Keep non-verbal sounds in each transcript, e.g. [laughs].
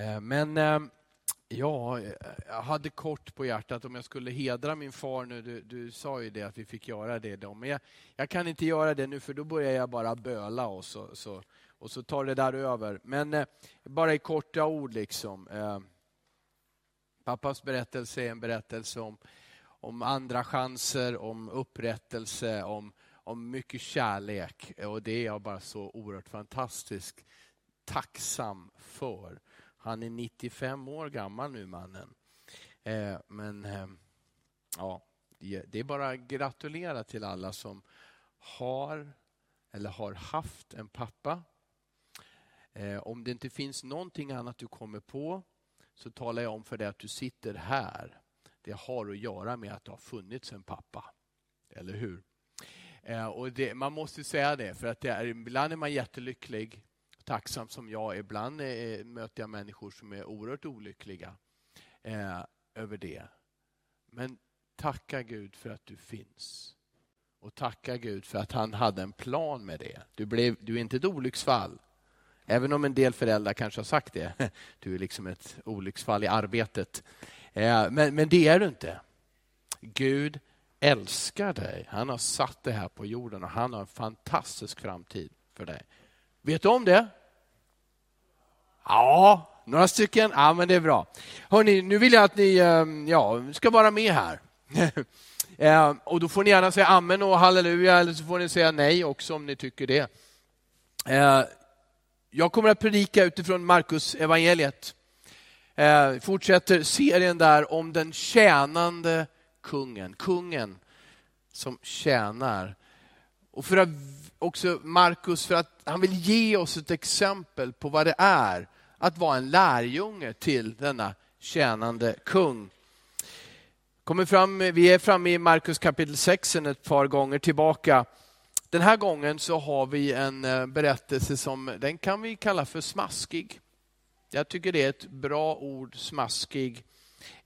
Eh, men ehm, ja, jag hade kort på hjärtat om jag skulle hedra min far nu. Du, du sa ju det att vi fick göra det då. Men jag, jag, kan inte göra det nu för då börjar jag bara böla och så, så, och så tar det där över. Men eh, bara i korta ord liksom. Ehm, pappas berättelse är en berättelse om, om andra chanser, om upprättelse, om, om mycket kärlek. Och det är jag bara så oerhört fantastiskt tacksam för. Han är 95 år gammal nu, mannen. Eh, men eh, ja, det är bara att gratulera till alla som har eller har haft en pappa. Eh, om det inte finns någonting annat du kommer på så talar jag om för dig att du sitter här. Det har att göra med att det har funnits en pappa. Eller hur? Eh, och det, man måste säga det, för att det är, ibland är man jättelycklig tacksam som jag. Ibland eh, möter jag människor som är oerhört olyckliga eh, över det. Men tacka Gud för att du finns. Och tacka Gud för att han hade en plan med det. Du, blev, du är inte ett olycksfall. Även om en del föräldrar kanske har sagt det. [laughs] Du är liksom ett olycksfall i arbetet. Eh, men, men det är du inte. Gud älskar dig. Han har satt dig här på jorden och han har en fantastisk framtid för dig. Vet du om det? Ja, några stycken. Ja, men det är bra. Hörrni, nu vill jag att ni ehm, ja, ska vara med här. [laughs] Ehm, och Då får ni gärna säga amen och halleluja eller så får ni säga nej också om ni tycker det. Ehm, jag kommer att predika utifrån Markus evangeliet. Fortsätter serien där om den tjänande kungen. Kungen som tjänar. Och för att också Markus för att han vill ge oss ett exempel på vad det är att vara en lärjunge till denna tjänande kung. Kommer fram, vi är framme i Markus kapitel 6 ett par gånger tillbaka. Den här gången så har vi en eh, berättelse som den kan vi kalla för smaskig. Jag tycker det är ett bra ord, smaskig.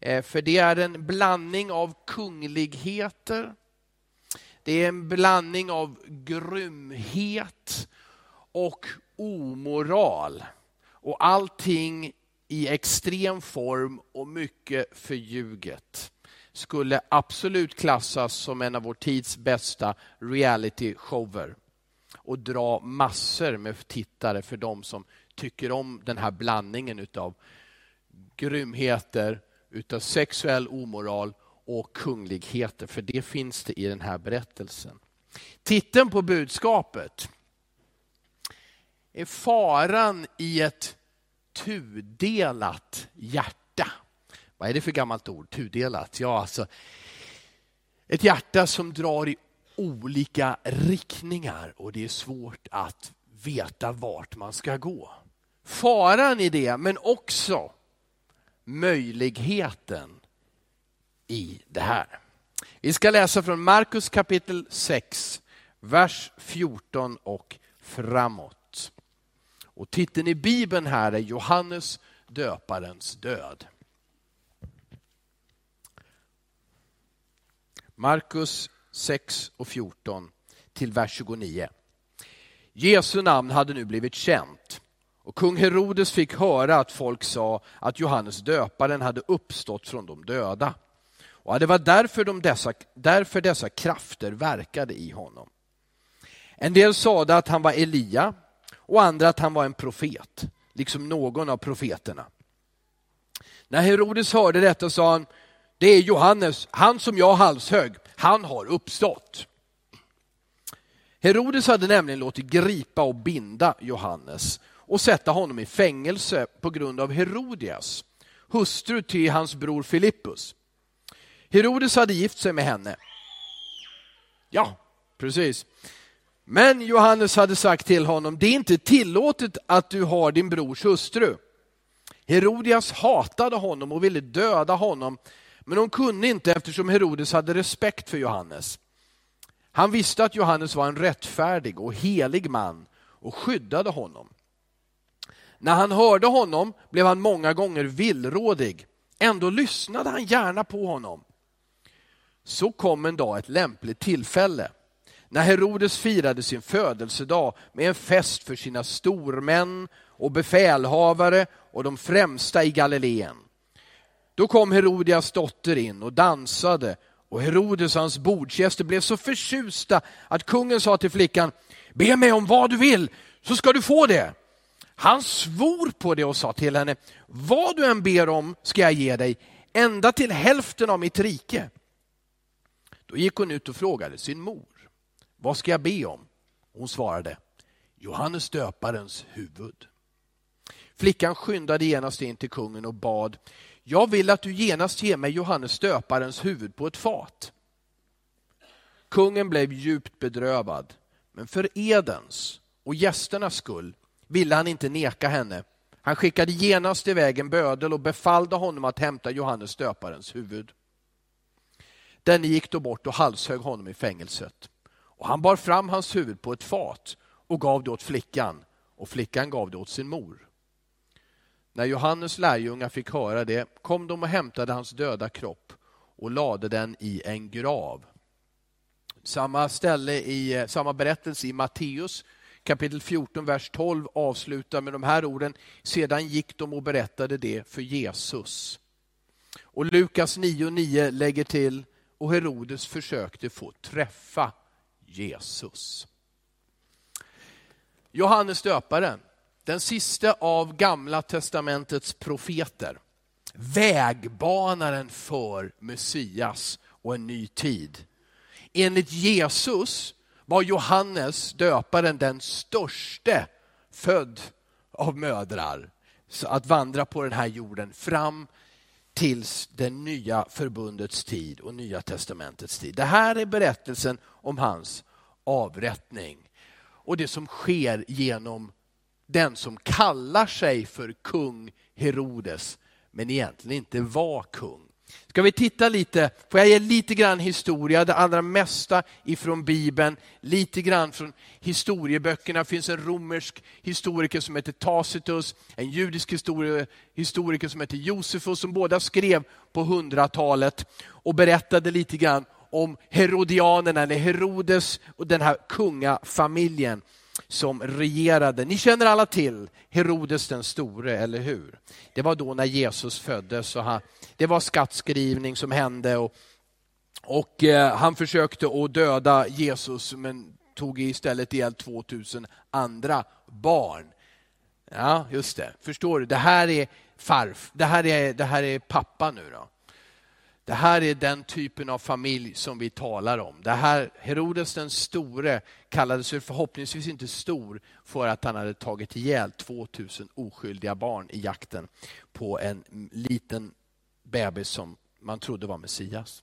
Eh, för det är en blandning av kungligheter, det är en blandning av grymhet och omoral. Och allting i extrem form och mycket förljuget. Skulle absolut klassas som en av vår tids bästa reality-shower. Och dra massor med tittare för de som tycker om den här blandningen av grymheter, utav sexuell omoral och kungligheter, för det finns det i den här berättelsen. Titeln på budskapet är faran i ett tudelat hjärta. Vad är det för gammalt ord? Tudelat? Ja, alltså ett hjärta som drar i olika riktningar och det är svårt att veta vart man ska gå. Faran i det, men också möjligheten i det här. Vi ska läsa från Markus kapitel 6, vers 14 och framåt. Och titeln i Bibeln här är Johannes döparens död. Markus 6 och 14 till vers 29. Jesu namn hade nu blivit känt och kung Herodes fick höra att folk sa att Johannes döparen hade uppstått från de döda. Och det var därför, de dessa, därför dessa krafter verkade i honom. En del sade att han var Elia och andra att han var en profet, liksom någon av profeterna. När Herodes hörde detta sa han, det är Johannes, han som jag halshög, han har uppstått. Herodes hade nämligen låtit gripa och binda Johannes och sätta honom i fängelse på grund av Herodias, hustru till hans bror Filippus. Herodes hade gift sig med henne. Ja, precis. Men Johannes hade sagt till honom, det är inte tillåtet att du har din brors hustru. Herodias hatade honom och ville döda honom, men hon kunde inte eftersom Herodes hade respekt för Johannes. Han visste att Johannes var en rättfärdig och helig man och skyddade honom. När han hörde honom blev han många gånger villrådig. Ändå lyssnade han gärna på honom. Så kom en dag ett lämpligt tillfälle. När Herodes firade sin födelsedag med en fest för sina stormän och befälhavare och de främsta i Galileen. Då kom Herodias dotter in och dansade och Herodes och hans bordsgäster blev så förtjusta att kungen sa till flickan, be mig om vad du vill så ska du få det. Han svor på det och sa till henne, vad du än ber om ska jag ge dig, ända till hälften av mitt rike. Då gick hon ut och frågade sin mor, vad ska jag be om? Hon svarade, Johannes döparens huvud. Flickan skyndade genast in till kungen och bad, jag vill att du genast ger mig Johannes döparens huvud på ett fat. Kungen blev djupt bedrövad, men för edens och gästernas skull ville han inte neka henne. Han skickade genast iväg en bödel och befallde honom att hämta Johannes döparens huvud. Denne gick då bort och halshögg honom i fängelset. Och han bar fram hans huvud på ett fat och gav det åt flickan och flickan gav det åt sin mor. När Johannes lärjungar fick höra det kom de och hämtade hans döda kropp och lade den i en grav. Samma ställe i samma berättelse i Matteus kapitel 14, vers 12 avslutar med de här orden. Sedan gick de och berättade det för Jesus. Och Lukas 9.9 lägger till, och Herodes försökte få träffa Jesus. Johannes döparen, den sista av gamla testamentets profeter, vägbanaren för Messias och en ny tid. Enligt Jesus var Johannes döparen den störste född av mödrar. Så att vandra på den här jorden fram tills det nya förbundets tid och nya testamentets tid. Det här är berättelsen om hans avrättning och det som sker genom den som kallar sig för kung Herodes men egentligen inte var kung. Ska vi titta lite, får jag ge lite grann historia, det allra mesta ifrån Bibeln, lite grann från historieböckerna. Det finns en romersk historiker som heter Tacitus, en judisk historiker som heter Josefus, som båda skrev på 100-talet. och berättade lite grann om Herodianerna, eller Herodes och den här kungafamiljen som regerade. Ni känner alla till Herodes den store, eller hur? Det var då när Jesus föddes. Och han, det var skattskrivning som hände och, och eh, han försökte att döda Jesus men tog istället ihjäl 2000 andra barn. Ja, just det. Förstår du? Det här är farf. Det här är, det här är pappa nu då. Det här är den typen av familj som vi talar om. Det här, Herodes den store kallades förhoppningsvis inte stor för att han hade tagit ihjäl 2000 oskyldiga barn i jakten på en liten bebis som man trodde var Messias.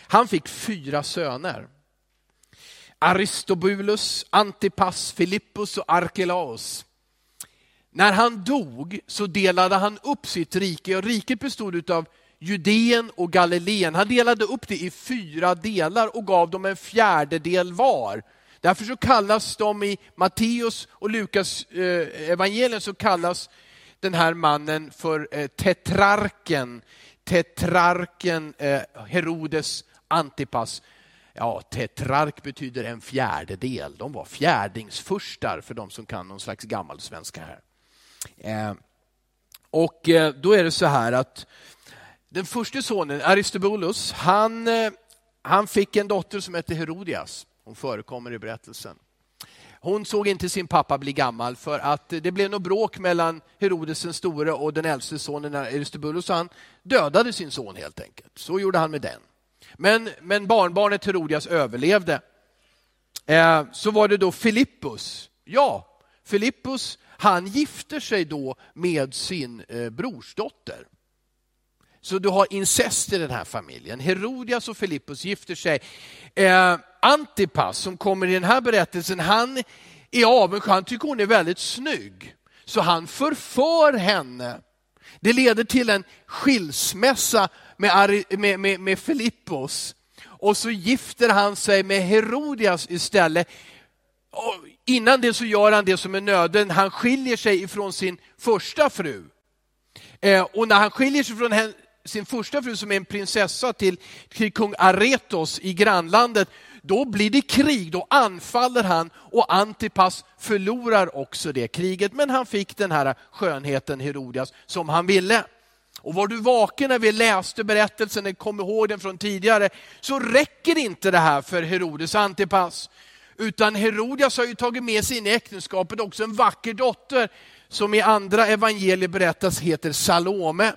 Han fick fyra söner. Aristobulus, Antipas, Filippus och Arkelaos. När han dog så delade han upp sitt rike och riket bestod av Judeen och Galileen. Han delade upp det i fyra delar och gav dem en fjärdedel var. Därför så kallas de i Matteus och Lukas eh, evangelien så kallas den här mannen för eh, tetrarken, tetrarken eh, Herodes Antipas. Ja, tetrark betyder en fjärdedel. De var fjärdingsfurstar för de som kan någon slags gammal svenska här. Eh, och eh, då är det så här att den första sonen, Aristobulus, han, eh, han fick en dotter som hette Herodias. Hon förekommer i berättelsen. Hon såg inte sin pappa bli gammal för att det blev något bråk mellan Herodes den store och den äldste sonen Aristobulus. Han dödade sin son helt enkelt. Så gjorde han med den. Men, men barnbarnet Herodias överlevde. Eh, så var det då Filippus. Ja, Filippus han gifter sig då med sin eh, brorsdotter. Så du har incest i den här familjen. Herodias och Filippus gifter sig. Eh, Antipas som kommer i den här berättelsen, han är avundsjuk, han tycker hon är väldigt snygg. Så han förför henne. Det leder till en skilsmässa med, med, med, med Filippos. Och så gifter han sig med Herodias istället. Och innan det så gör han det som är nöden, han skiljer sig ifrån sin första fru. Eh, och när han skiljer sig från henne, sin första fru som är en prinsessa till, till kung Aretos i grannlandet, då blir det krig, då anfaller han och Antipas förlorar också det kriget. Men han fick den här skönheten Herodias som han ville. Och var du vaken när vi läste berättelsen, kom ihåg den från tidigare, så räcker inte det här för Herodes Antipas. Utan Herodias har ju tagit med sig in i äktenskapet också en vacker dotter som i andra evangelier berättas heter Salome.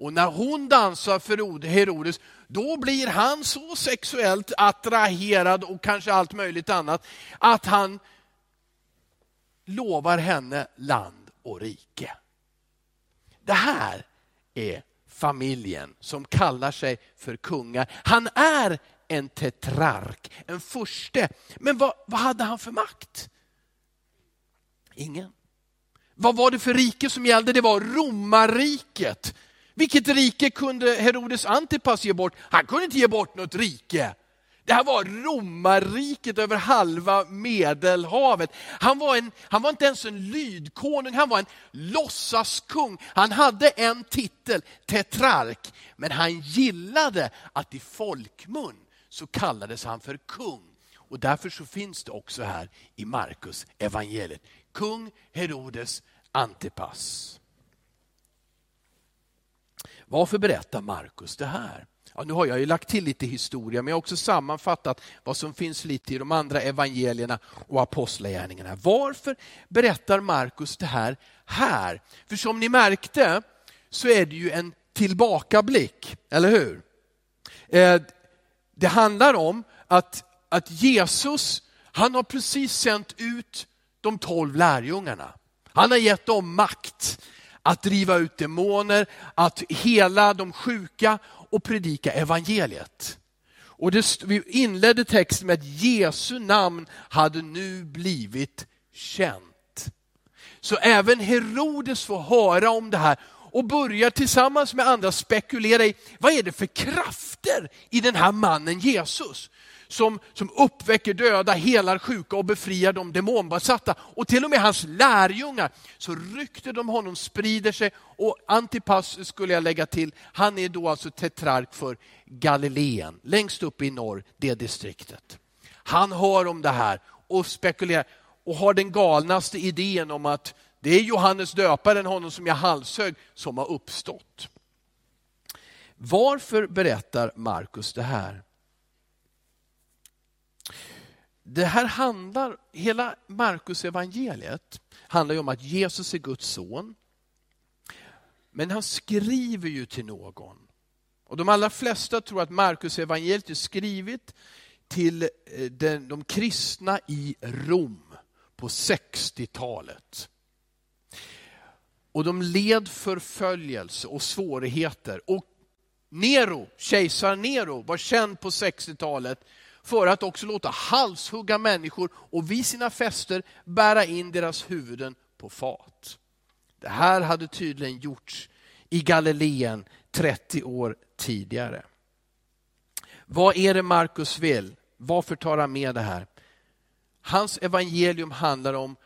Och när hon dansar för Herodes, då blir han så sexuellt attraherad och kanske allt möjligt annat, att han lovar henne land och rike. Det här är familjen som kallar sig för kungar. Han är en tetrark, en furste. Men vad, vad hade han för makt? Ingen. Vad var det för rike som gällde? Det var romarriket. Vilket rike kunde Herodes Antipas ge bort? Han kunde inte ge bort något rike. Det här var romarriket över halva medelhavet. Han var, en, han var inte ens en lydkonung, han var en låtsaskung. Han hade en titel, tetrark, men han gillade att i folkmun så kallades han för kung. Och därför så finns det också här i Markus evangeliet. Kung Herodes Antipas. Varför berättar Markus det här? Ja, nu har jag ju lagt till lite historia, men jag har också sammanfattat vad som finns lite i de andra evangelierna och apostlagärningarna. Varför berättar Markus det här här? För som ni märkte så är det ju en tillbakablick, eller hur? Eh, det handlar om att, att Jesus, han har precis sänt ut de tolv lärjungarna. Han har gett dem makt att driva ut demoner, att hela de sjuka och predika evangeliet. Och det, vi inledde texten med att Jesu namn hade nu blivit känt. Så även Herodes får höra om det här och börjar tillsammans med andra spekulera i vad är det för krafter i den här mannen Jesus som, som uppväcker döda, helar sjuka och befriar de demonbesatta. Och till och med hans lärjungar, så ryktet om honom sprider sig. Och Antipas skulle jag lägga till, han är då alltså tetrark för Galileen, längst upp i norr, det distriktet. Han hör om det här och spekulerar och har den galnaste idén om att det är Johannes döparen, honom som jag halshög, som har uppstått. Varför berättar Markus det här? Det här handlar, hela Markus evangeliet handlar ju om att Jesus är Guds son. Men han skriver ju till någon. Och de allra flesta tror att Markus evangeliet är skrivet till eh, den, de kristna i Rom på 60-talet. Och de led förföljelse och svårigheter. Och Nero, kejsar Nero, var känd på 60-talet för att också låta halshugga människor och vid sina fester bära in deras huvuden på fat. Det här hade tydligen gjorts i Galileen 30 år tidigare. Vad är det Markus vill? Varför tar han med det här? Hans evangelium handlar om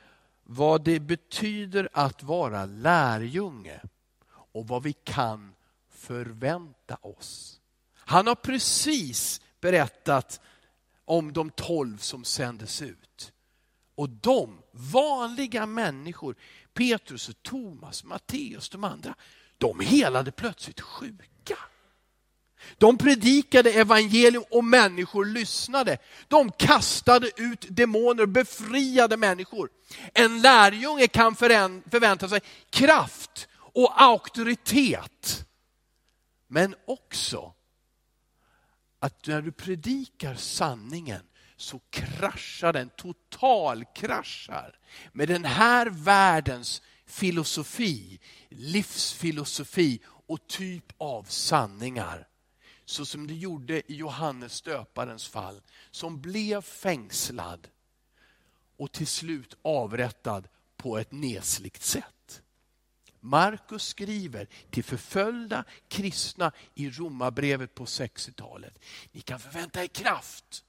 vad det betyder att vara lärjunge och vad vi kan förvänta oss. Han har precis berättat om de tolv som sändes ut. Och de, vanliga människor, Petrus, och Thomas, Matteus, de andra, de helade plötsligt sjuka. De predikade evangelium och människor lyssnade. De kastade ut demoner, befriade människor. En lärjunge kan förvänta sig kraft och auktoritet. Men också att när du predikar sanningen så kraschar den, totalkraschar med den här världens filosofi, livsfilosofi och typ av sanningar. Så som det gjorde i Johannes döparens fall, som blev fängslad och till slut avrättad på ett nesligt sätt. Markus skriver till förföljda kristna i Romarbrevet på 60-talet. Ni kan förvänta er kraft.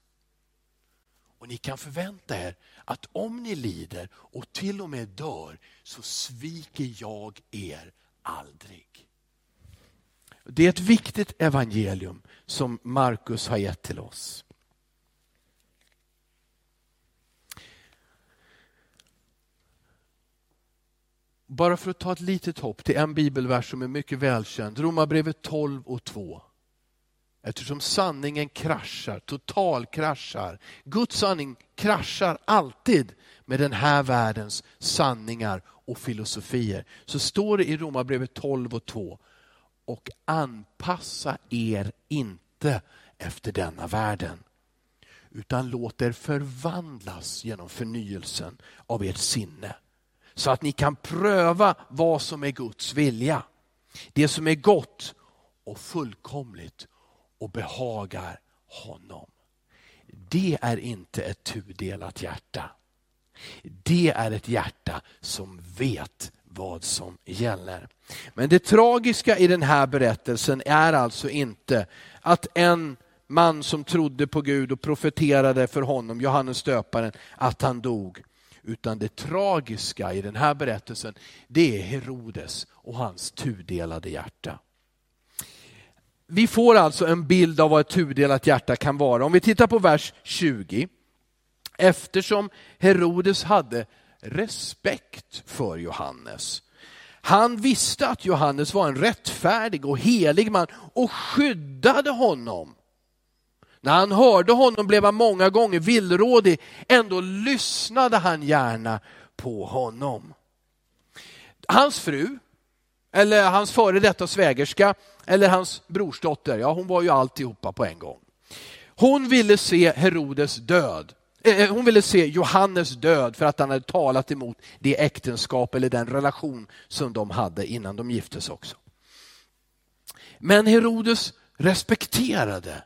Och ni kan förvänta er att om ni lider och till och med dör så sviker jag er aldrig. Det är ett viktigt evangelium som Markus har gett till oss. Bara för att ta ett litet hopp till en bibelvers som är mycket välkänd, Romarbrevet 12 och 2. Eftersom sanningen kraschar, totalkraschar. Guds sanning kraschar alltid med den här världens sanningar och filosofier. Så står det i Romarbrevet 12 och 2. Och anpassa er inte efter denna världen. Utan låt er förvandlas genom förnyelsen av ert sinne. Så att ni kan pröva vad som är Guds vilja. Det som är gott och fullkomligt och behagar honom. Det är inte ett tudelat hjärta. Det är ett hjärta som vet vad som gäller. Men det tragiska i den här berättelsen är alltså inte att en man som trodde på Gud och profeterade för honom, Johannes döparen, att han dog. Utan det tragiska i den här berättelsen, det är Herodes och hans tudelade hjärta. Vi får alltså en bild av vad ett tudelat hjärta kan vara. Om vi tittar på vers 20. Eftersom Herodes hade respekt för Johannes. Han visste att Johannes var en rättfärdig och helig man och skyddade honom. När han hörde honom blev han många gånger villrådig, ändå lyssnade han gärna på honom. Hans fru, eller hans före detta svägerska, eller hans brorsdotter, ja hon var ju alltihopa på en gång. Hon ville se Herodes död. Eh, eh hon ville se Johannes död för att han hade talat emot det äktenskap eller den relation som de hade innan de giftes också. Men Herodes respekterade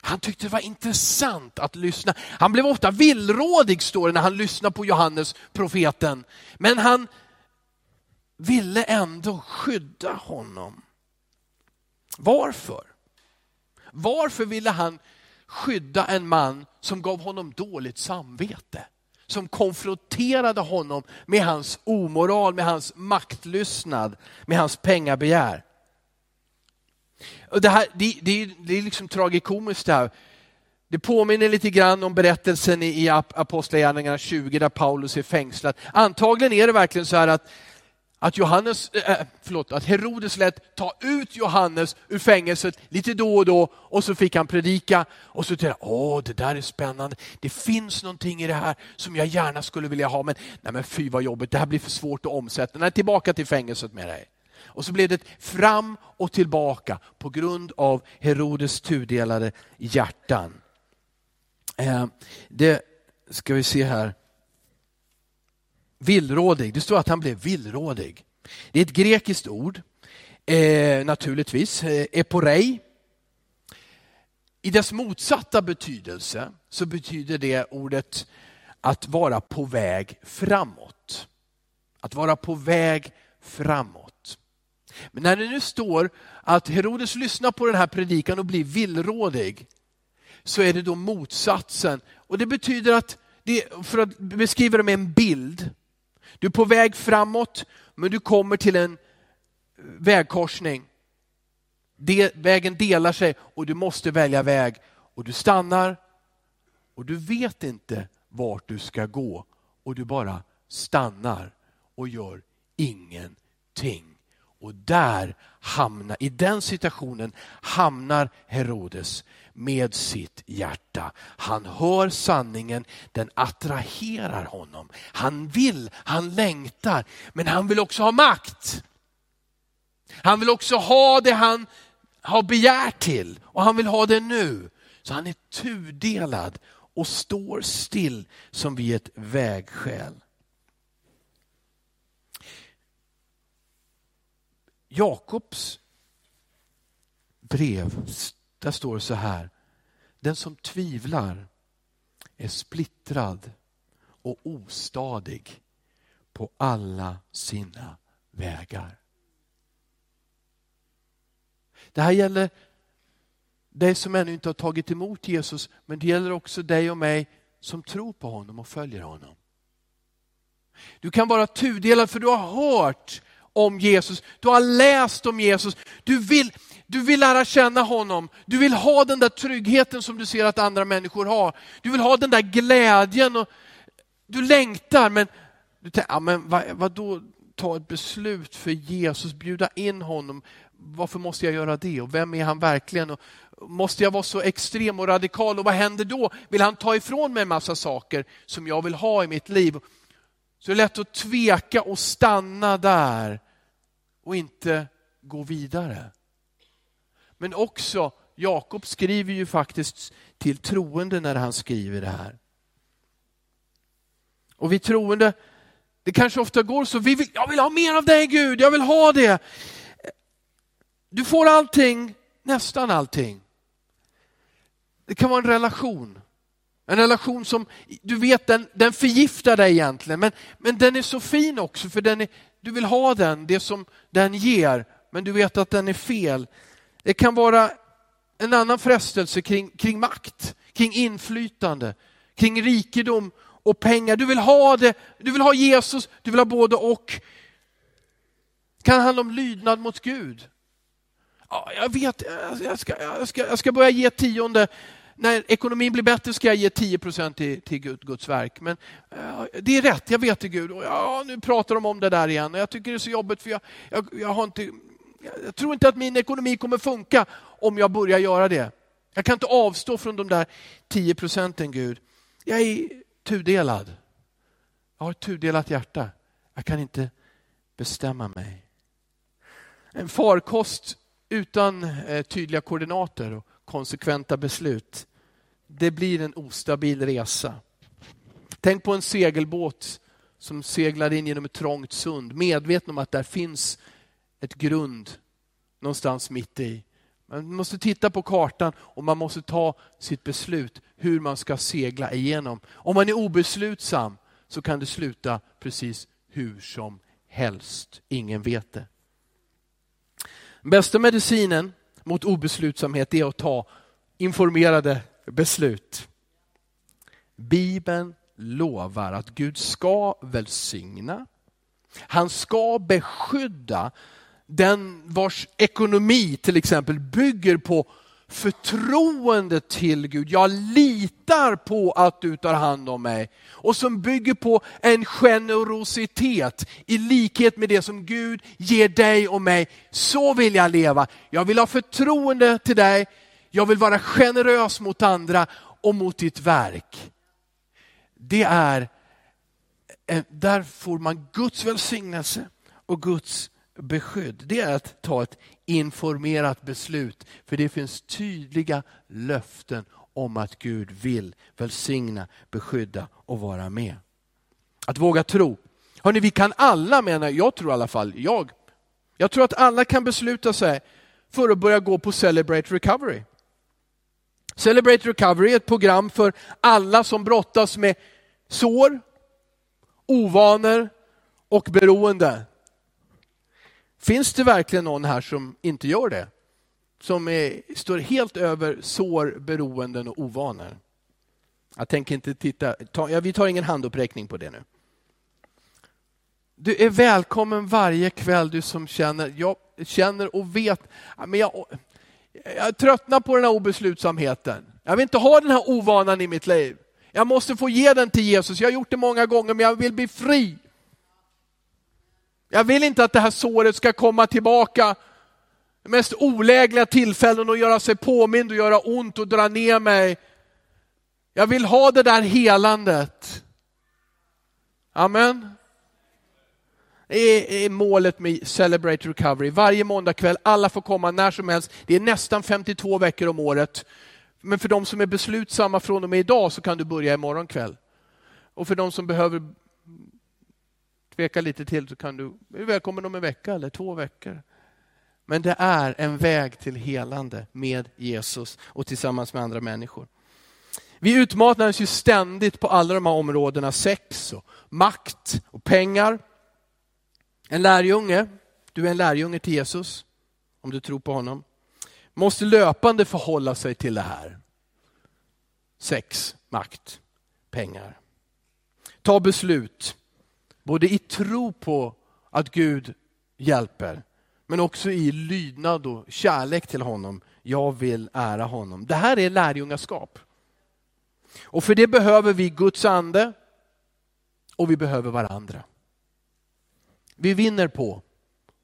han tyckte det var intressant att lyssna. Han blev ofta villrådig, står det, när han lyssnade på Johannes, profeten. Men han ville ändå skydda honom. Varför? Varför ville han skydda en man som gav honom dåligt samvete? Som konfronterade honom med hans omoral, med hans maktlystnad, med hans pengabegär. Och det, här, det, det, det är liksom tragikomiskt det här. Det påminner lite grann om berättelsen i Apostlagärningarna 20 där Paulus är fängslad. Antagligen är det verkligen så här att, att, Johannes, äh, förlåt, att Herodes lät ta ut Johannes ur fängelset lite då och då och så fick han predika och så tänkte jag, åh det där är spännande, det finns någonting i det här som jag gärna skulle vilja ha men, nej men fy vad jobbigt, det här blir för svårt att omsätta, nej tillbaka till fängelset med dig. Och så blev det fram och tillbaka på grund av Herodes tudelade hjärtan. Eh, det ska vi se här. Villrådig, det står att han blev villrådig. Det är ett grekiskt ord, eh, naturligtvis, eh, eporei. I dess motsatta betydelse så betyder det ordet att vara på väg framåt. Att vara på väg framåt. Men när det nu står att Herodes lyssnar på den här predikan och blir villrådig, så är det då motsatsen. Och det betyder att, det, för att beskriva det med en bild, du är på väg framåt, men du kommer till en vägkorsning. De, vägen delar sig och du måste välja väg. Och du stannar och du vet inte vart du ska gå. Och du bara stannar och gör ingenting. Och där hamnar, i den situationen hamnar Herodes med sitt hjärta. Han hör sanningen, den attraherar honom. Han vill, han längtar, men han vill också ha makt. Han vill också ha det han har begärt till och han vill ha det nu. Så han är tudelad och står still som vid ett vägskäl. Jakobs brev, där står det så här. Den som tvivlar är splittrad och ostadig på alla sina vägar. Det här gäller dig som ännu inte har tagit emot Jesus, men det gäller också dig och mig som tror på honom och följer honom. Du kan vara tudelad för du har hört om Jesus, du har läst om Jesus, du vill, du vill lära känna honom, du vill ha den där tryggheten som du ser att andra människor har. Du vill ha den där glädjen och du längtar men du tänker, ja, men vad, vad då? ta ett beslut för Jesus, bjuda in honom. Varför måste jag göra det och vem är han verkligen? Och måste jag vara så extrem och radikal och vad händer då? Vill han ta ifrån mig en massa saker som jag vill ha i mitt liv? Så det är lätt att tveka och stanna där och inte gå vidare. Men också, Jakob skriver ju faktiskt till troende när han skriver det här. Och vi troende, det kanske ofta går så, vi vill, jag vill ha mer av dig Gud, jag vill ha det. Du får allting, nästan allting. Det kan vara en relation. En relation som, du vet den, den förgiftar dig egentligen, men, men den är så fin också för den är, du vill ha den, det som den ger, men du vet att den är fel. Det kan vara en annan frestelse kring, kring makt, kring inflytande, kring rikedom och pengar. Du vill ha det, du vill ha Jesus, du vill ha både och. Det kan handla om lydnad mot Gud. Ja, jag vet, jag ska, jag, ska, jag ska börja ge tionde. När ekonomin blir bättre ska jag ge 10 procent till, till Guds verk. Men uh, det är rätt, jag vet det Gud. Och, ja, nu pratar de om det där igen och jag tycker det är så jobbigt för jag, jag, jag har inte, jag tror inte att min ekonomi kommer funka om jag börjar göra det. Jag kan inte avstå från de där 10 procenten Gud. Jag är tudelad. Jag har ett tudelat hjärta. Jag kan inte bestämma mig. En farkost utan eh, tydliga koordinater och konsekventa beslut, det blir en ostabil resa. Tänk på en segelbåt som seglar in genom ett trångt sund, medveten om att där finns ett grund någonstans mitt i. Man måste titta på kartan och man måste ta sitt beslut hur man ska segla igenom. Om man är obeslutsam så kan det sluta precis hur som helst. Ingen vet det. Bästa medicinen mot obeslutsamhet är att ta informerade beslut. Bibeln lovar att Gud ska välsigna, han ska beskydda den vars ekonomi till exempel bygger på förtroende till Gud. Jag litar på att du tar hand om mig. Och som bygger på en generositet i likhet med det som Gud ger dig och mig. Så vill jag leva. Jag vill ha förtroende till dig. Jag vill vara generös mot andra och mot ditt verk. Det är, eh, där får man Guds välsignelse och Guds beskydd. Det är att ta ett informerat beslut. För det finns tydliga löften om att Gud vill välsigna, beskydda och vara med. Att våga tro. Hörrni, vi kan alla, menar jag tror i alla fall, jag, jag tror att alla kan besluta sig för att börja gå på Celebrate Recovery. Celebrate Recovery är ett program för alla som brottas med sår, ovanor och beroende. Finns det verkligen någon här som inte gör det? Som är, står helt över sår, beroenden och ovanor? Jag tänker inte titta, ta, ja, vi tar ingen handuppräckning på det nu. Du är välkommen varje kväll du som känner, jag känner och vet, men jag, jag tröttnar på den här obeslutsamheten. Jag vill inte ha den här ovanan i mitt liv. Jag måste få ge den till Jesus. Jag har gjort det många gånger men jag vill bli fri. Jag vill inte att det här såret ska komma tillbaka de mest olägliga tillfällen och göra sig påmind och göra ont och dra ner mig. Jag vill ha det där helandet. Amen. Det är målet med Celebrate Recovery. Varje måndagkväll, alla får komma när som helst. Det är nästan 52 veckor om året. Men för de som är beslutsamma från och med idag så kan du börja imorgon kväll. Och för de som behöver tveka lite till så kan du, är välkommen om en vecka eller två veckor. Men det är en väg till helande med Jesus och tillsammans med andra människor. Vi utmanas ju ständigt på alla de här områdena, sex, och makt och pengar. En lärjunge, du är en lärjunge till Jesus, om du tror på honom, måste löpande förhålla sig till det här. Sex, makt, pengar. Ta beslut, Både i tro på att Gud hjälper, men också i lydnad och kärlek till honom. Jag vill ära honom. Det här är lärjungaskap. Och för det behöver vi Guds ande och vi behöver varandra. Vi vinner på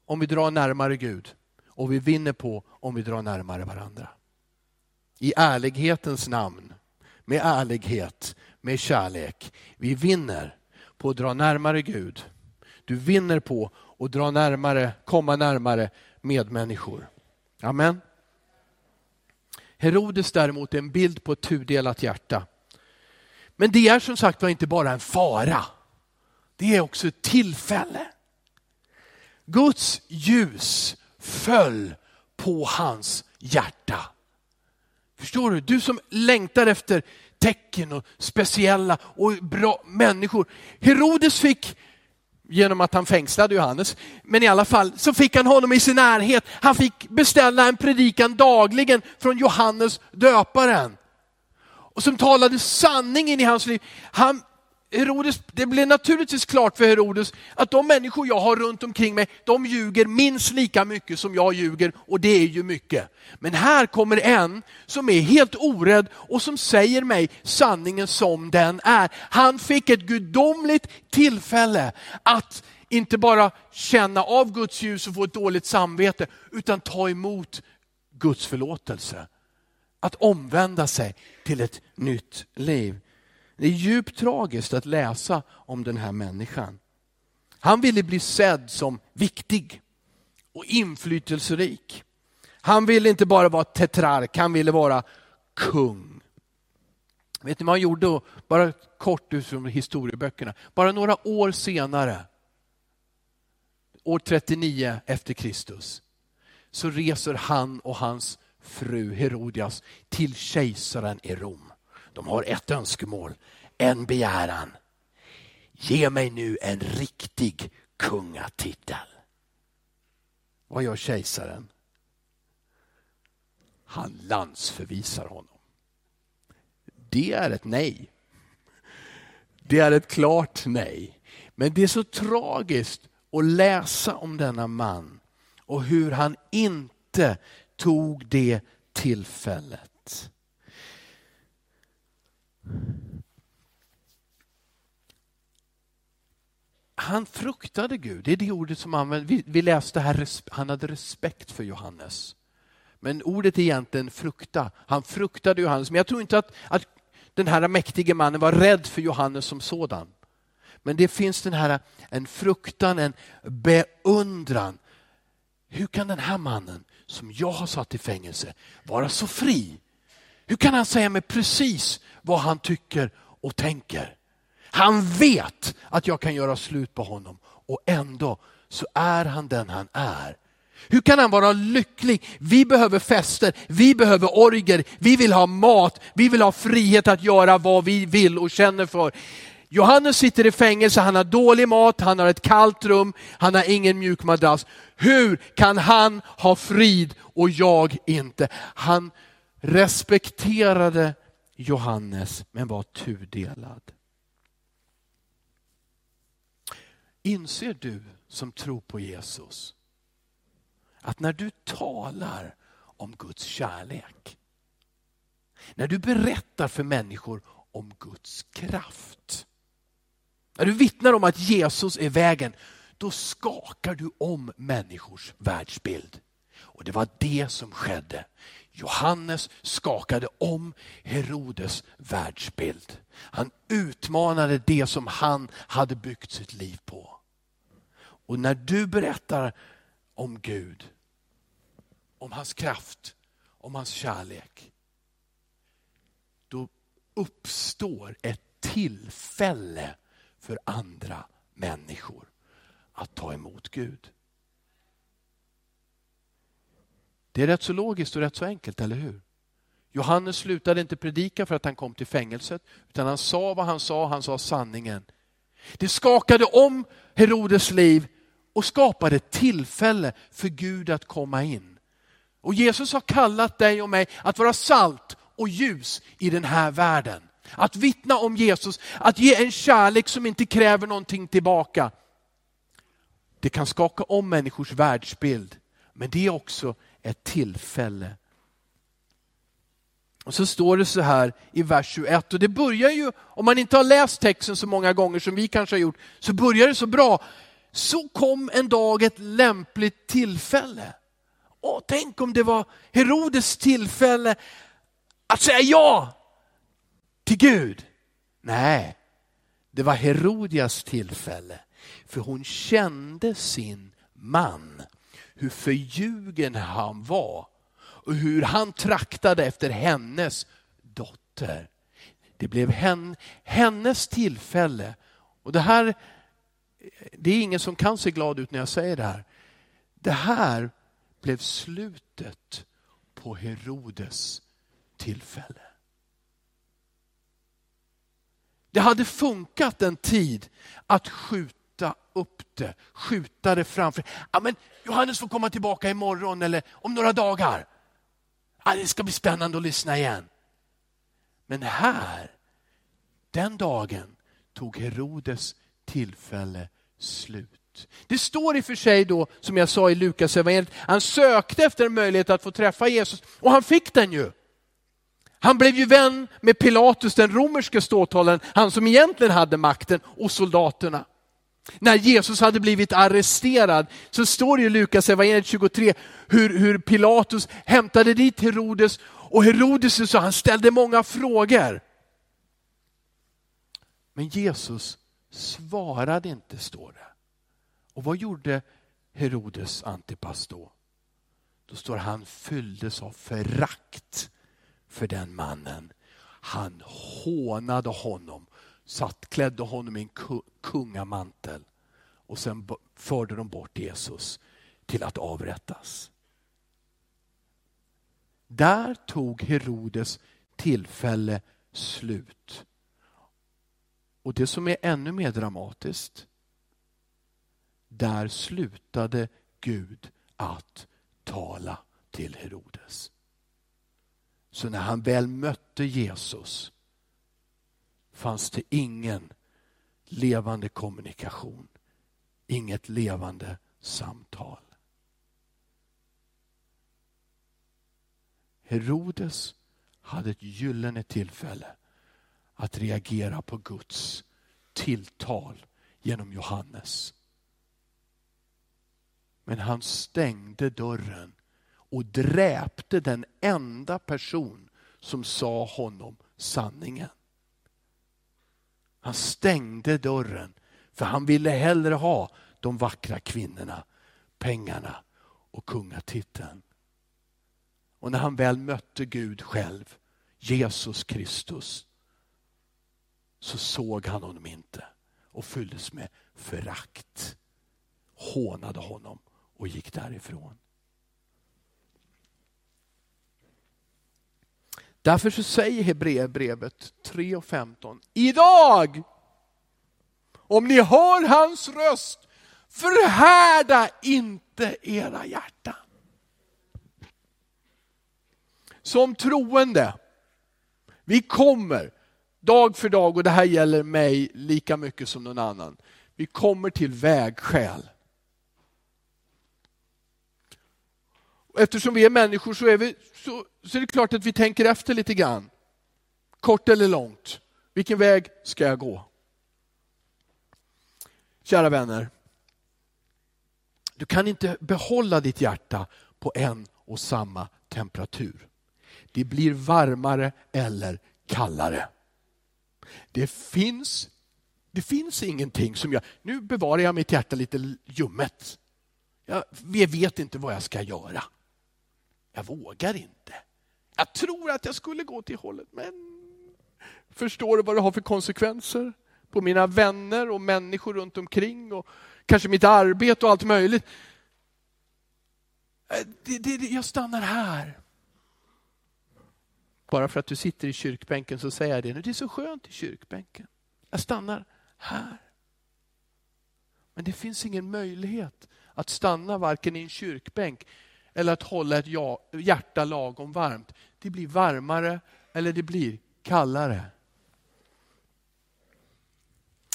om vi drar närmare Gud och vi vinner på om vi drar närmare varandra. I ärlighetens namn, med ärlighet, med kärlek. Vi vinner på att dra närmare Gud. Du vinner på att dra närmare, komma närmare medmänniskor. Amen. Herodes däremot är en bild på ett tudelat hjärta. Men det är som sagt var inte bara en fara. Det är också ett tillfälle. Guds ljus föll på hans hjärta. Förstår du? Du som längtar efter tecken och speciella och bra människor. Herodes fick, genom att han fängslade Johannes, men i alla fall så fick han honom i sin närhet. Han fick beställa en predikan dagligen från Johannes döparen. Och som talade sanningen i hans liv. Han Herodes, det blev naturligtvis klart för Herodes att de människor jag har runt omkring mig, de ljuger minst lika mycket som jag ljuger och det är ju mycket. Men här kommer en som är helt orädd och som säger mig sanningen som den är. Han fick ett gudomligt tillfälle att inte bara känna av Guds ljus och få ett dåligt samvete, utan ta emot Guds förlåtelse. Att omvända sig till ett nytt liv. Det är djupt tragiskt att läsa om den här människan. Han ville bli sedd som viktig och inflytelserik. Han ville inte bara vara tetrark, han ville vara kung. Vet ni vad han gjorde? Då? Bara kort ut från historieböckerna. Bara några år senare, år 39 efter Kristus, så reser han och hans fru Herodias till kejsaren i Rom. De har ett önskemål, en begäran. Ge mig nu en riktig kungatitel. Vad gör kejsaren? Han landsförvisar honom. Det är ett nej. Det är ett klart nej. Men det är så tragiskt att läsa om denna man och hur han inte tog det tillfället. Han fruktade Gud, det är det ordet som används. Vi, vi läste här, han hade respekt för Johannes. Men ordet är egentligen frukta. Han fruktade Johannes. Men jag tror inte att, att den här mäktige mannen var rädd för Johannes som sådan. Men det finns den här en fruktan, en beundran. Hur kan den här mannen som jag har satt i fängelse vara så fri? Hur kan han säga mig precis vad han tycker och tänker? Han vet att jag kan göra slut på honom och ändå så är han den han är. Hur kan han vara lycklig? Vi behöver fester, vi behöver orger, vi vill ha mat, vi vill ha frihet att göra vad vi vill och känner för. Johannes sitter i fängelse, han har dålig mat, han har ett kallt rum, han har ingen mjuk madrass. Hur kan han ha frid och jag inte? Han respekterade Johannes men var tudelad. Inser du som tror på Jesus att när du talar om Guds kärlek, när du berättar för människor om Guds kraft, när du vittnar om att Jesus är vägen, då skakar du om människors världsbild. Och det var det som skedde. Johannes skakade om Herodes världsbild. Han utmanade det som han hade byggt sitt liv på. Och när du berättar om Gud, om hans kraft, om hans kärlek, då uppstår ett tillfälle för andra människor att ta emot Gud. Det är rätt så logiskt och rätt så enkelt, eller hur? Johannes slutade inte predika för att han kom till fängelset, utan han sa vad han sa, han sa sanningen. Det skakade om Herodes liv och skapade tillfälle för Gud att komma in. Och Jesus har kallat dig och mig att vara salt och ljus i den här världen. Att vittna om Jesus, att ge en kärlek som inte kräver någonting tillbaka. Det kan skaka om människors världsbild, men det är också ett tillfälle. Och så står det så här i vers 21 och det börjar ju, om man inte har läst texten så många gånger som vi kanske har gjort, så börjar det så bra. så kom en dag ett lämpligt tillfälle. Och tänk om det var Herodes tillfälle att säga ja till Gud. Nej, det var Herodias tillfälle. För hon kände sin man, hur förljugen han var och hur han traktade efter hennes dotter. Det blev hennes tillfälle. Och det här, det är ingen som kan se glad ut när jag säger det här. Det här blev slutet på Herodes tillfälle. Det hade funkat en tid att skjuta skjuta upp det, skjuta det framför. Ja, men Johannes får komma tillbaka imorgon eller om några dagar. Ja, det ska bli spännande att lyssna igen. Men här, den dagen tog Herodes tillfälle slut. Det står i och för sig då, som jag sa i Lukas evangeliet, han sökte efter en möjlighet att få träffa Jesus och han fick den ju. Han blev ju vän med Pilatus, den romerske ståthållaren, han som egentligen hade makten, och soldaterna. När Jesus hade blivit arresterad så står det i Lukas evangeliet 23 hur, hur Pilatus hämtade dit Herodes och Herodes så han ställde många frågor. Men Jesus svarade inte, står det. Och vad gjorde Herodes Antipas då? Då står han fylldes av förakt för den mannen. Han hånade honom, satt, klädde honom i en kungamantel och sen förde de bort Jesus till att avrättas. Där tog Herodes tillfälle slut. Och det som är ännu mer dramatiskt, där slutade Gud att tala till Herodes. Så när han väl mötte Jesus fanns det ingen levande kommunikation, inget levande samtal. Herodes hade ett gyllene tillfälle att reagera på Guds tilltal genom Johannes. Men han stängde dörren och dräpte den enda person som sa honom sanningen. Han stängde dörren för han ville hellre ha de vackra kvinnorna, pengarna och kungatiteln. Och när han väl mötte Gud själv, Jesus Kristus, så såg han honom inte och fylldes med förakt. Hånade honom och gick därifrån. Därför så säger Hebreerbrevet 3 och 15. Idag, om ni hör hans röst, förhärda inte era hjärtan. Som troende, vi kommer dag för dag, och det här gäller mig lika mycket som någon annan. Vi kommer till vägskäl. Eftersom vi är människor så är, vi, så, så är det klart att vi tänker efter lite grann. Kort eller långt. Vilken väg ska jag gå? Kära vänner, du kan inte behålla ditt hjärta på en och samma temperatur. Det blir varmare eller kallare. Det finns, det finns ingenting som jag, nu bevarar jag mitt hjärta lite ljummet. Jag, jag vet inte vad jag ska göra. Jag vågar inte. Jag tror att jag skulle gå till hållet, men förstår du vad det har för konsekvenser på mina vänner och människor runt omkring och kanske mitt arbete och allt möjligt. Eh, det, det, det, jag stannar här. Bara för att du sitter i kyrkbänken så säger jag det. nu. Det är så skönt i kyrkbänken. Jag stannar här. Men det finns ingen möjlighet att stanna varken i en kyrkbänk eller att hålla ett hjärta lagom varmt. Det blir varmare eller det blir kallare.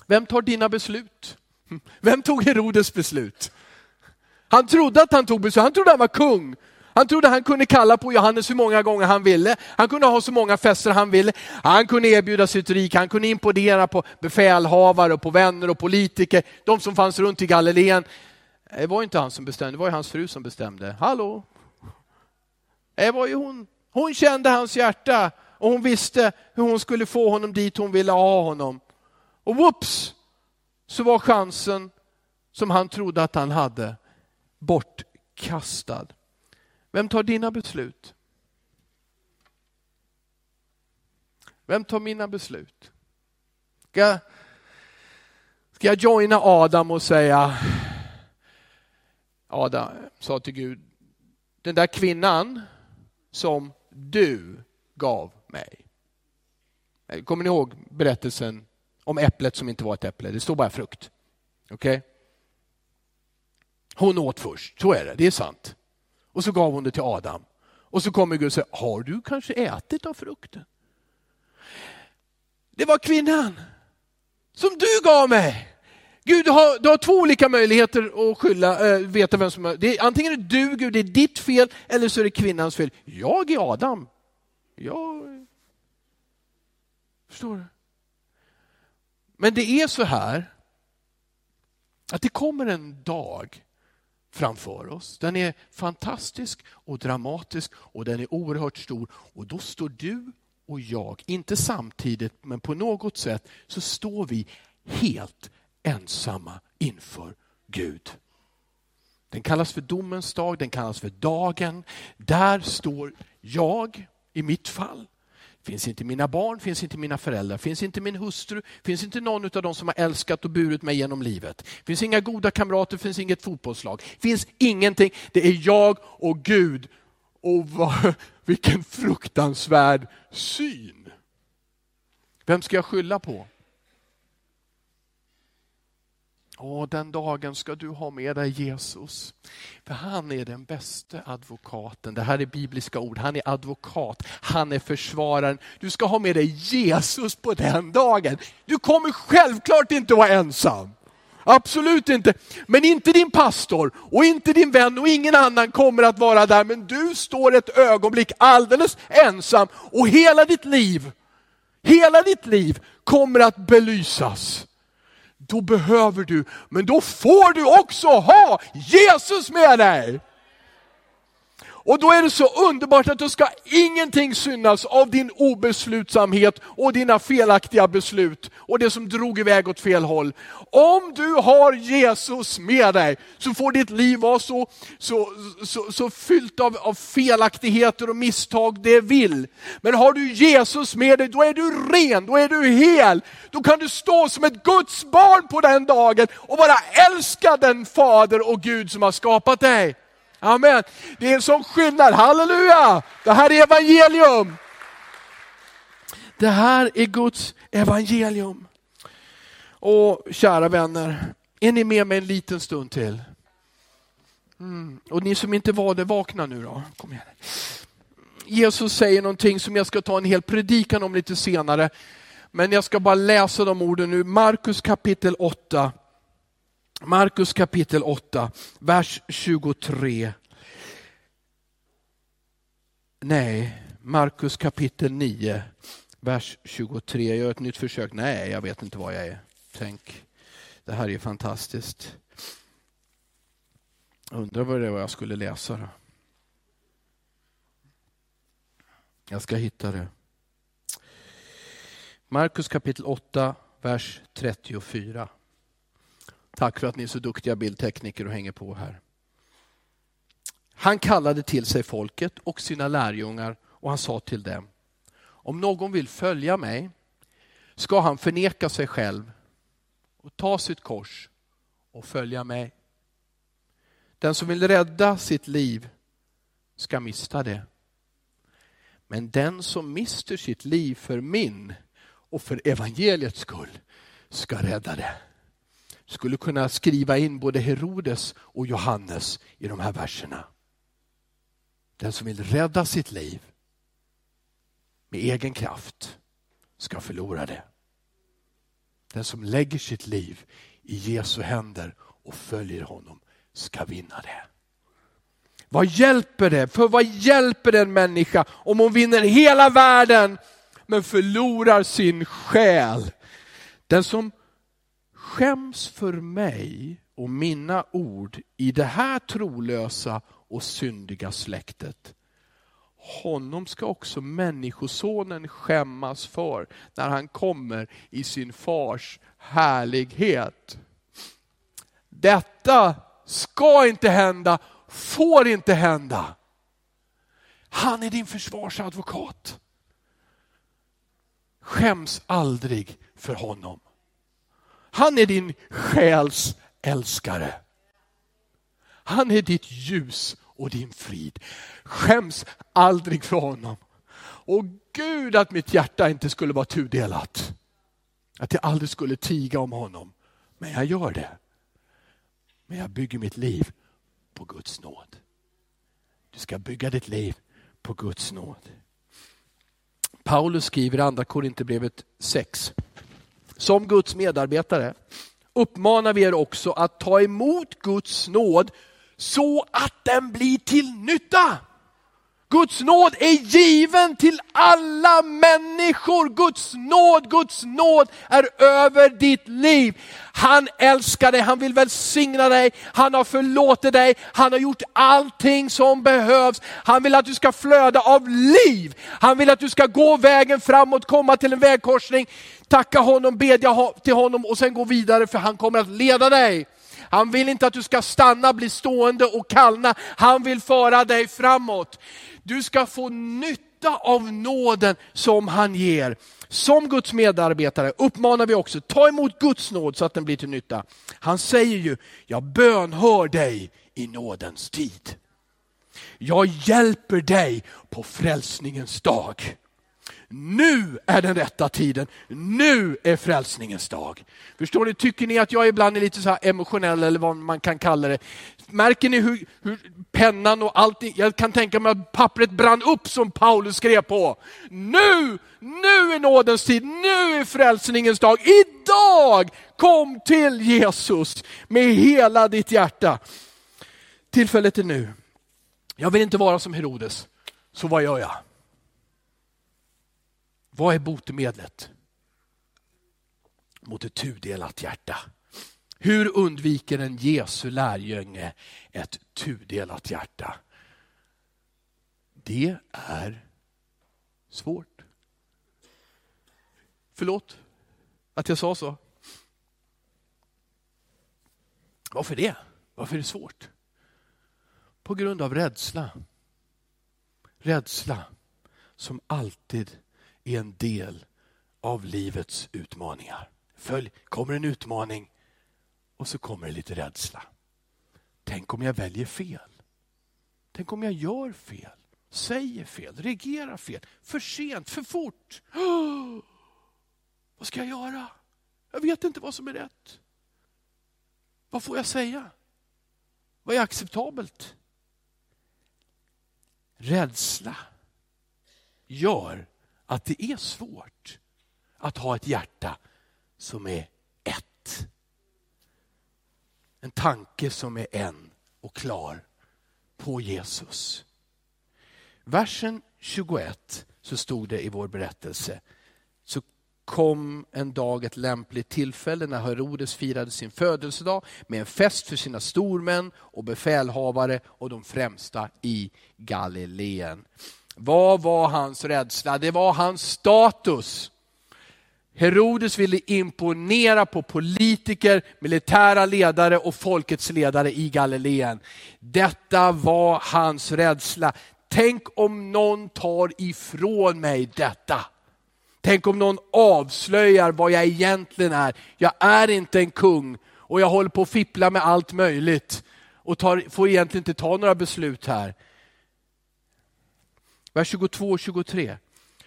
Vem tar dina beslut? [laughs] Vem tog Herodes beslut? Han trodde att han tog beslut, han trodde han var kung. Han trodde han kunde kalla på Johannes hur många gånger han ville. Han kunde ha så många fester han ville. Han kunde erbjuda sitt rik, han kunde imponera på befälhavare, på vänner och politiker. De som fanns runt i Galileen. Det var inte han som bestämde, det var hans fru som bestämde. Hallå? Det var ju hon. Hon kände hans hjärta och hon visste hur hon skulle få honom dit hon ville ha honom. Och whoops, så var chansen som han trodde att han hade bortkastad. Vem tar dina beslut? Vem tar mina beslut? Ska jag, ska jag joina Adam och säga, Adam sa till Gud, den där kvinnan som du gav mig. Eh, kommer ni ihåg berättelsen om äpplet som inte var ett äpple? Det står bara frukt. Okej? Okay? Hon åt först, så är det, det är sant. Och så gav hon det till Adam. Och så kommer Gud och säger, har du kanske ätit av frukten? Det var kvinnan som du gav mig. Gud, du har, du har två olika möjligheter att skylla, äh, veta vem som är. Det är, antingen är det du, Gud, det är ditt fel, eller så är det kvinnans fel. Jag är Adam. Jag... Förstår du? Men det är så här att det kommer en dag framför oss. Den är fantastisk och dramatisk och den är oerhört stor. Och då står du och jag, inte samtidigt men på något sätt så står vi helt ensamma inför Gud. Den kallas för domens dag, den kallas för dagen. Där står jag, i mitt fall, Finns inte mina barn, finns inte mina föräldrar, finns inte min hustru, finns inte någon av dem som har älskat och burit mig genom livet. Finns inga goda kamrater, finns inget fotbollslag. Finns ingenting. Det är jag och Gud. Och vad, vilken fruktansvärd syn. Vem ska jag skylla på? Åh, den dagen ska du ha med dig Jesus. För han är den bästa advokaten. Det här är bibliska ord. Han är advokat, han är försvararen. Du ska ha med dig Jesus på den dagen. Du kommer självklart inte vara ensam. Absolut inte. Men inte din pastor och inte din vän och ingen annan kommer att vara där. Men du står ett ögonblick alldeles ensam och hela ditt liv, hela ditt liv kommer att belysas då behöver du, men då får du också ha Jesus med dig. Och då är det så underbart att då ska ingenting synas av din obeslutsamhet och dina felaktiga beslut och det som drog iväg åt fel håll. Om du har Jesus med dig så får ditt liv vara så, så, så, så fyllt av, av felaktigheter och misstag det vill. Men har du Jesus med dig, då är du ren, då är du hel. Då kan du stå som ett Guds barn på den dagen och bara älska den Fader och Gud som har skapat dig. Amen. Det är en sån skillnad, halleluja! Det här är evangelium. Det här är Guds evangelium. Och kära vänner, är ni med mig en liten stund till? Mm. Och ni som inte var det, vakna nu då. Kom igen. Jesus säger någonting som jag ska ta en hel predikan om lite senare. Men jag ska bara läsa de orden nu. Markus kapitel 8. Markus kapitel 8, vers 23. Nej, Markus kapitel 9, vers 23. Jag gör ett nytt försök. Nej, jag vet inte var jag är. Tänk, det här är fantastiskt. Undrar vad det var jag skulle läsa då. Jag ska hitta det. Markus kapitel 8, vers 34. Tack för att ni är så duktiga bildtekniker och hänger på här. Han kallade till sig folket och sina lärjungar och han sa till dem, om någon vill följa mig ska han förneka sig själv och ta sitt kors och följa mig. Den som vill rädda sitt liv ska mista det. Men den som mister sitt liv för min och för evangeliets skull ska rädda det skulle kunna skriva in både Herodes och Johannes i de här verserna. Den som vill rädda sitt liv med egen kraft ska förlora det. Den som lägger sitt liv i Jesu händer och följer honom ska vinna det. Vad hjälper det? För vad hjälper en människa om hon vinner hela världen men förlorar sin själ? Den som skäms för mig och mina ord i det här trolösa och syndiga släktet. Honom ska också människosonen skämmas för när han kommer i sin fars härlighet. Detta ska inte hända, får inte hända. Han är din försvarsadvokat. Skäms aldrig för honom. Han är din själs älskare. Han är ditt ljus och din frid. Skäms aldrig för honom. Och Gud att mitt hjärta inte skulle vara tudelat. Att jag aldrig skulle tiga om honom. Men jag gör det. Men jag bygger mitt liv på Guds nåd. Du ska bygga ditt liv på Guds nåd. Paulus skriver i andra Korinthierbrevet 6. Som Guds medarbetare uppmanar vi er också att ta emot Guds nåd så att den blir till nytta. Guds nåd är given till alla människor. Guds nåd, Guds nåd är över ditt liv. Han älskar dig, han vill välsigna dig, han har förlåtit dig, han har gjort allting som behövs. Han vill att du ska flöda av liv. Han vill att du ska gå vägen framåt, komma till en vägkorsning, tacka honom, bedja till honom och sen gå vidare för han kommer att leda dig. Han vill inte att du ska stanna, bli stående och kallna. Han vill föra dig framåt. Du ska få nytta av nåden som han ger. Som Guds medarbetare uppmanar vi också, ta emot Guds nåd så att den blir till nytta. Han säger ju, jag bönhör dig i nådens tid. Jag hjälper dig på frälsningens dag. Nu är den rätta tiden. Nu är frälsningens dag. Förstår ni? Tycker ni att jag ibland är lite så emotionell eller vad man kan kalla det? Märker ni hur, hur pennan och allting, jag kan tänka mig att pappret brann upp som Paulus skrev på. Nu, nu är nådens tid, nu är frälsningens dag. Idag kom till Jesus med hela ditt hjärta. Tillfället är nu. Jag vill inte vara som Herodes, så vad gör jag? Vad är botemedlet? Mot ett tudelat hjärta. Hur undviker en Jesu lärjunge ett tudelat hjärta? Det är svårt. Förlåt att jag sa så. Varför det? Varför är det svårt? På grund av rädsla. Rädsla som alltid är en del av livets utmaningar. Följ, kommer en utmaning och så kommer det lite rädsla. Tänk om jag väljer fel? Tänk om jag gör fel? Säger fel? Reagerar fel? För sent? För fort? Oh, [gasps] vad ska jag göra? Jag vet inte vad som är rätt. Vad får jag säga? Vad är acceptabelt? Rädsla gör att det är svårt att ha ett hjärta som är ett. En tanke som är en och klar på Jesus. Versen 21 så stod det i vår berättelse, så kom en dag ett lämpligt tillfälle när Herodes firade sin födelsedag med en fest för sina stormän och befälhavare och de främsta i Galileen. Vad var hans rädsla? Det var hans status. Herodes ville imponera på politiker, militära ledare och folkets ledare i Galileen. Detta var hans rädsla. Tänk om någon tar ifrån mig detta. Tänk om någon avslöjar vad jag egentligen är. Jag är inte en kung och jag håller på att fippla med allt möjligt och tar, får egentligen inte ta några beslut här. Vers 22 och 23.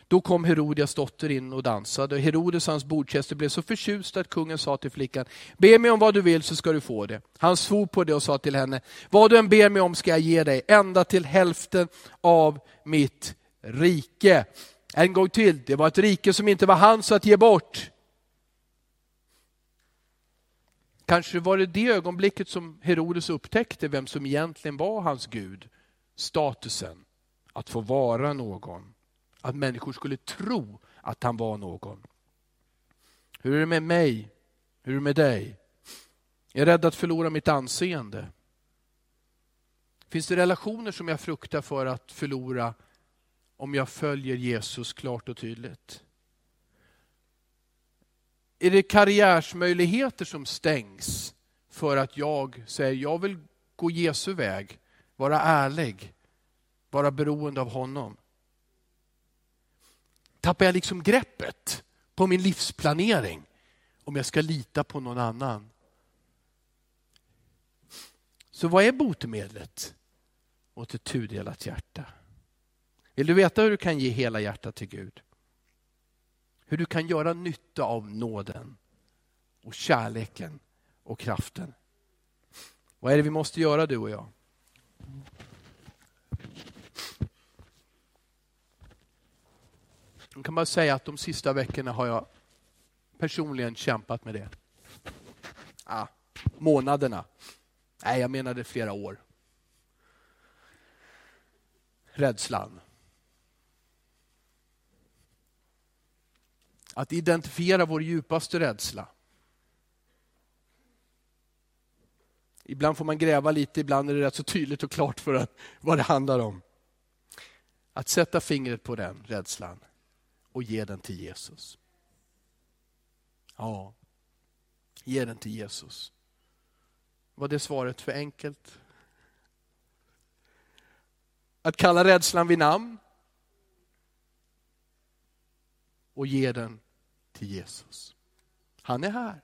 Då kom Herodias dotter in och dansade. Herodes och hans bordgäster blev så förtjusta att kungen sa till flickan, be mig om vad du vill så ska du få det. Han svor på det och sa till henne, vad du än ber mig om ska jag ge dig, ända till hälften av mitt rike. En gång till, det var ett rike som inte var hans att ge bort. Kanske var det det ögonblicket som Herodes upptäckte vem som egentligen var hans Gud. statusen att få vara någon. Att människor skulle tro att han var någon. Hur är det med mig? Hur är det med dig? Jag är rädd att förlora mitt anseende. Finns det relationer som jag fruktar för att förlora om jag följer Jesus klart och tydligt? Är det karriärsmöjligheter som stängs för att jag säger jag vill gå Jesu väg, vara ärlig, vara beroende av honom? Tappar jag liksom greppet på min livsplanering om jag ska lita på någon annan? Så vad är botemedlet mot ett tudelat hjärta? Vill du veta hur du kan ge hela hjärtat till Gud? Hur du kan göra nytta av nåden och kärleken och kraften. Vad är det vi måste göra du och jag? Jag kan bara säga att de sista veckorna har jag personligen kämpat med det. Ah, månaderna. Nej, jag menade flera år. Rädslan. Att identifiera vår djupaste rädsla. Ibland får man gräva lite, ibland är det rätt så tydligt och klart för att, vad det handlar om. Att sätta fingret på den rädslan och ge den till Jesus. Ja, ge den till Jesus. Var det svaret för enkelt? Att kalla rädslan vid namn och ge den till Jesus. Han är här.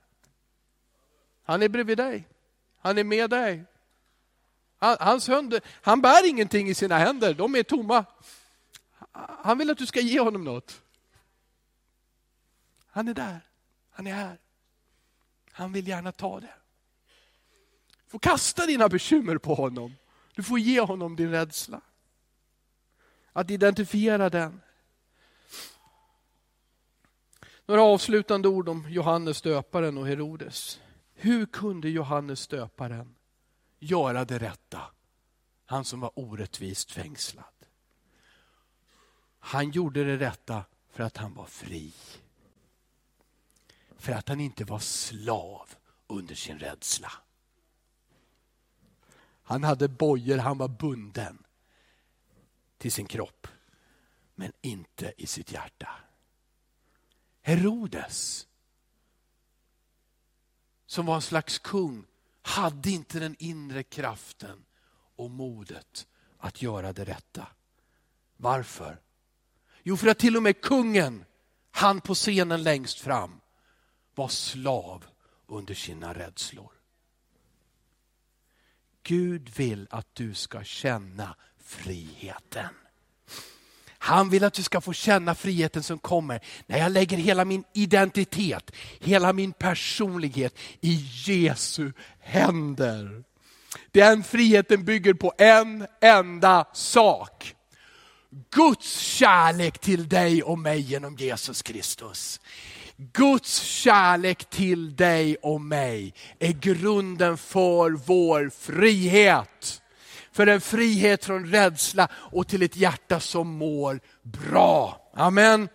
Han är bredvid dig. Han är med dig. Hans händer, han bär ingenting i sina händer, de är tomma. Han vill att du ska ge honom något. Han är där, han är här. Han vill gärna ta det. Du får kasta dina bekymmer på honom. Du får ge honom din rädsla. Att identifiera den. Några avslutande ord om Johannes döparen och Herodes. Hur kunde Johannes döparen göra det rätta? Han som var orättvist fängslad. Han gjorde det rätta för att han var fri. För att han inte var slav under sin rädsla. Han hade bojor, han var bunden till sin kropp. Men inte i sitt hjärta. Herodes, som var en slags kung, hade inte den inre kraften och modet att göra det rätta. Varför? Jo, för att till och med kungen, han på scenen längst fram, var slav under sina rädslor. Gud vill att du ska känna friheten. Han vill att du ska få känna friheten som kommer när jag lägger hela min identitet, hela min personlighet i Jesu händer. Den friheten bygger på en enda sak. Guds kärlek till dig och mig genom Jesus Kristus. Guds kärlek till dig och mig är grunden för vår frihet. För en frihet från rädsla och till ett hjärta som mår bra. Amen.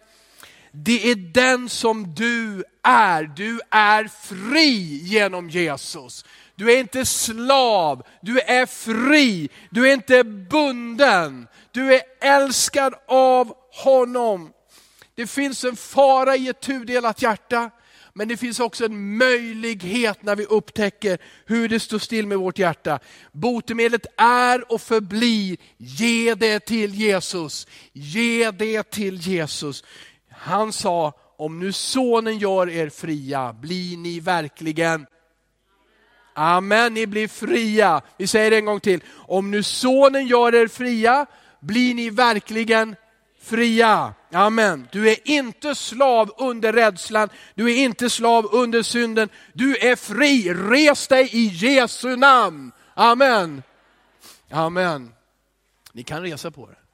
Det är den som du är. Du är fri genom Jesus. Du är inte slav, du är fri, du är inte bunden. Du är älskad av honom. Det finns en fara i ett tudelat hjärta. Men det finns också en möjlighet när vi upptäcker hur det står still med vårt hjärta. Botemedlet är och förblir, ge det till Jesus. Ge det till Jesus. Han sa, om nu sonen gör er fria, blir ni verkligen Amen, ni blir fria. Vi säger det en gång till. Om nu sonen gör er fria, blir ni verkligen fria. Amen. Du är inte slav under rädslan, du är inte slav under synden. Du är fri. Res dig i Jesu namn. Amen. Amen. Ni kan resa på er.